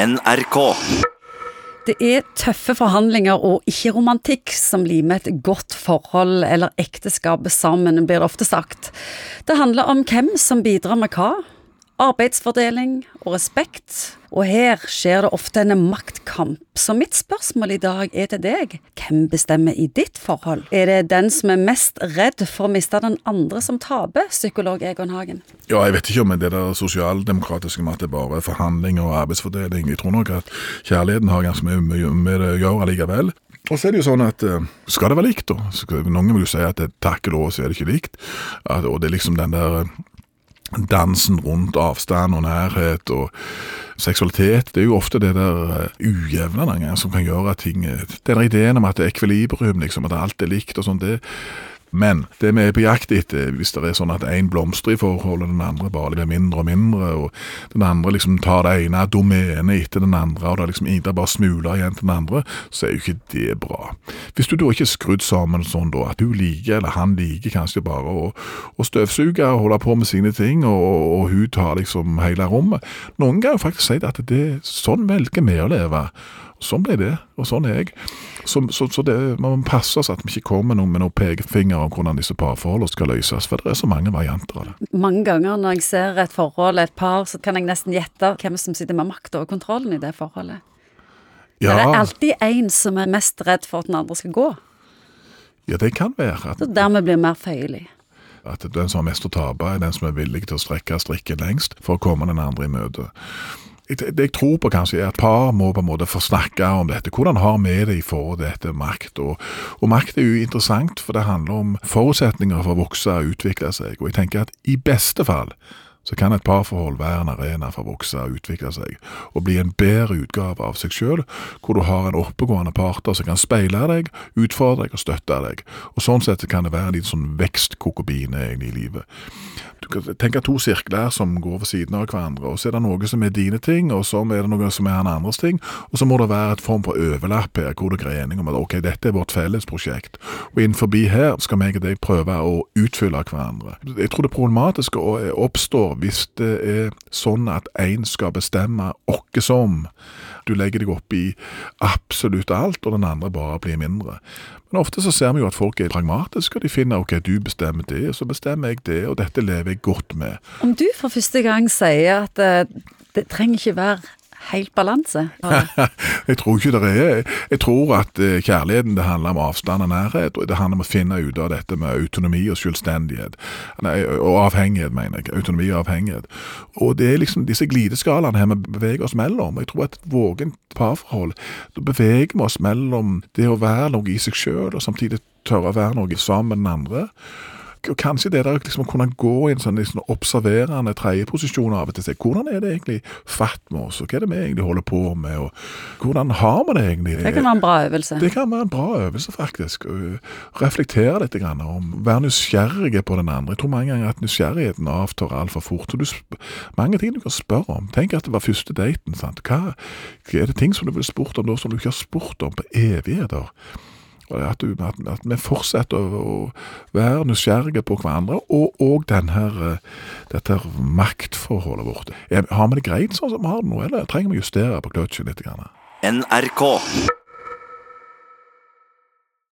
NRK. Det er tøffe forhandlinger og ikke romantikk som limer et godt forhold eller ekteskap sammen, blir det ofte sagt. Det handler om hvem som bidrar med hva, arbeidsfordeling og respekt, og her skjer det ofte en maktkamp. Så mitt spørsmål i dag er til deg, hvem bestemmer i ditt forhold? Er det den som er mest redd for å miste den andre som taper, psykolog Egon Hagen? Ja, jeg vet ikke om det der sosialdemokratiske med at det bare er forhandling og arbeidsfordeling. Jeg tror nok at kjærligheten har ganske mye med det å gjøre allikevel. Og så er det jo sånn at eh, skal det være likt, da? Noen vil jo si at takk og lov så er det ikke likt. Og det er liksom den der eh, dansen rundt avstand og nærhet og seksualitet. Det er jo ofte det der eh, ujevne noen som kan gjøre at ting eh, Den ideen om at det er ekvilibrium, liksom, at alt er likt og sånn, det men det vi er på jakt etter, hvis det er sånn at én blomstrer i forholdet, den andre bare blir mindre og mindre, og den andre liksom tar det ene domenet etter den andre, og det er liksom det er bare smuler igjen til den andre, så er jo ikke det bra. Hvis du da ikke er skrudd sammen sånn da, at du liker, eller han liker kanskje bare å, å støvsuge og holde på med sine ting, og, og hun tar liksom hele rommet. Noen jo faktisk si det at det, sånn velger vi å leve. Sånn ble det, og sånn er jeg. Så, så, så det, man må passe oss at vi ikke kommer noen med noen pekefinger om hvordan disse parforholdene skal løses, for det er så mange varianter av det. Mange ganger når jeg ser et forhold, et par, så kan jeg nesten gjette hvem som sitter med makta og kontrollen i det forholdet. Det er Ja, alltid en som er mest redd for at den andre skal gå, ja det kan være at, så dermed blir mer føyelig. at den som har mest å tape, er den som er villig til å strekke strikken lengst for å komme den andre i møte. Det jeg tror på kanskje er at par må på en måte få snakke om dette. Hvordan har vi det i forhold til dette makt? Og, og makt er jo interessant, for det handler om forutsetninger for å vokse og utvikle seg. Og jeg tenker at i beste fall så kan et parforhold være en arena for å vokse og utvikle seg, og bli en bedre utgave av seg selv, hvor du har en oppegående parter som kan speile deg, utfordre deg og støtte deg. Og Sånn sett kan det være en liten sånn vekstkokobine i livet. Du at to sirkler som går ved siden av hverandre, og så er det noe som er dine ting, og så er det noe som er han andres ting, og så må det være et form for overlapp her, hvor dere er enige om at ok, dette er vårt felles prosjekt, og innenfor her skal meg og deg prøve å utfylle hverandre. Jeg tror det problematiske oppstår hvis det er sånn at en skal bestemme åkke som. Du legger deg opp i absolutt alt, og den andre bare blir mindre. Men ofte så ser vi jo at folk er pragmatiske, og de finner ok, du bestemmer det, og så bestemmer jeg det, og dette lever jeg godt med. Om du for første gang sier at uh, det trenger ikke være helt balanse Jeg tror ikke det er. Jeg tror at eh, kjærligheten det handler om avstand og nærhet, og det handler om å finne ut av dette med autonomi og selvstendighet. Nei, og avhengighet, mener jeg. Autonomi og avhengighet. Og det er liksom disse glideskalaene her vi beveger oss mellom. Jeg tror at et vågent parforhold, da beveger vi oss mellom det å være noe i seg sjøl, og samtidig tørre å være noe sammen med den andre. Og kanskje det der liksom å kunne gå i en sånn liksom observerende tredjeposisjon av og til. Hvordan er det egentlig fatt med oss, og hva er det vi egentlig holder på med, og hvordan har vi det egentlig? Det kan være en bra øvelse. Det kan være en bra øvelse, faktisk. Å Reflektere litt grann om, være nysgjerrige på den andre. Jeg tror mange ganger at nysgjerrigheten avtar altfor fort. Så du, mange ting du kan spørre om. Tenk at det var første daten. sant? Hva, er det ting som du ville spurt om da, som du ikke har spurt om på evigheter? At, at, vi fortsetter å, være nysgjerrige på hverandre, og, den eh, dette maktforholdet vårt. Har vi det greit sånn som vi har det nå, eller trenger vi å justere på kløtsjen litt? NRK.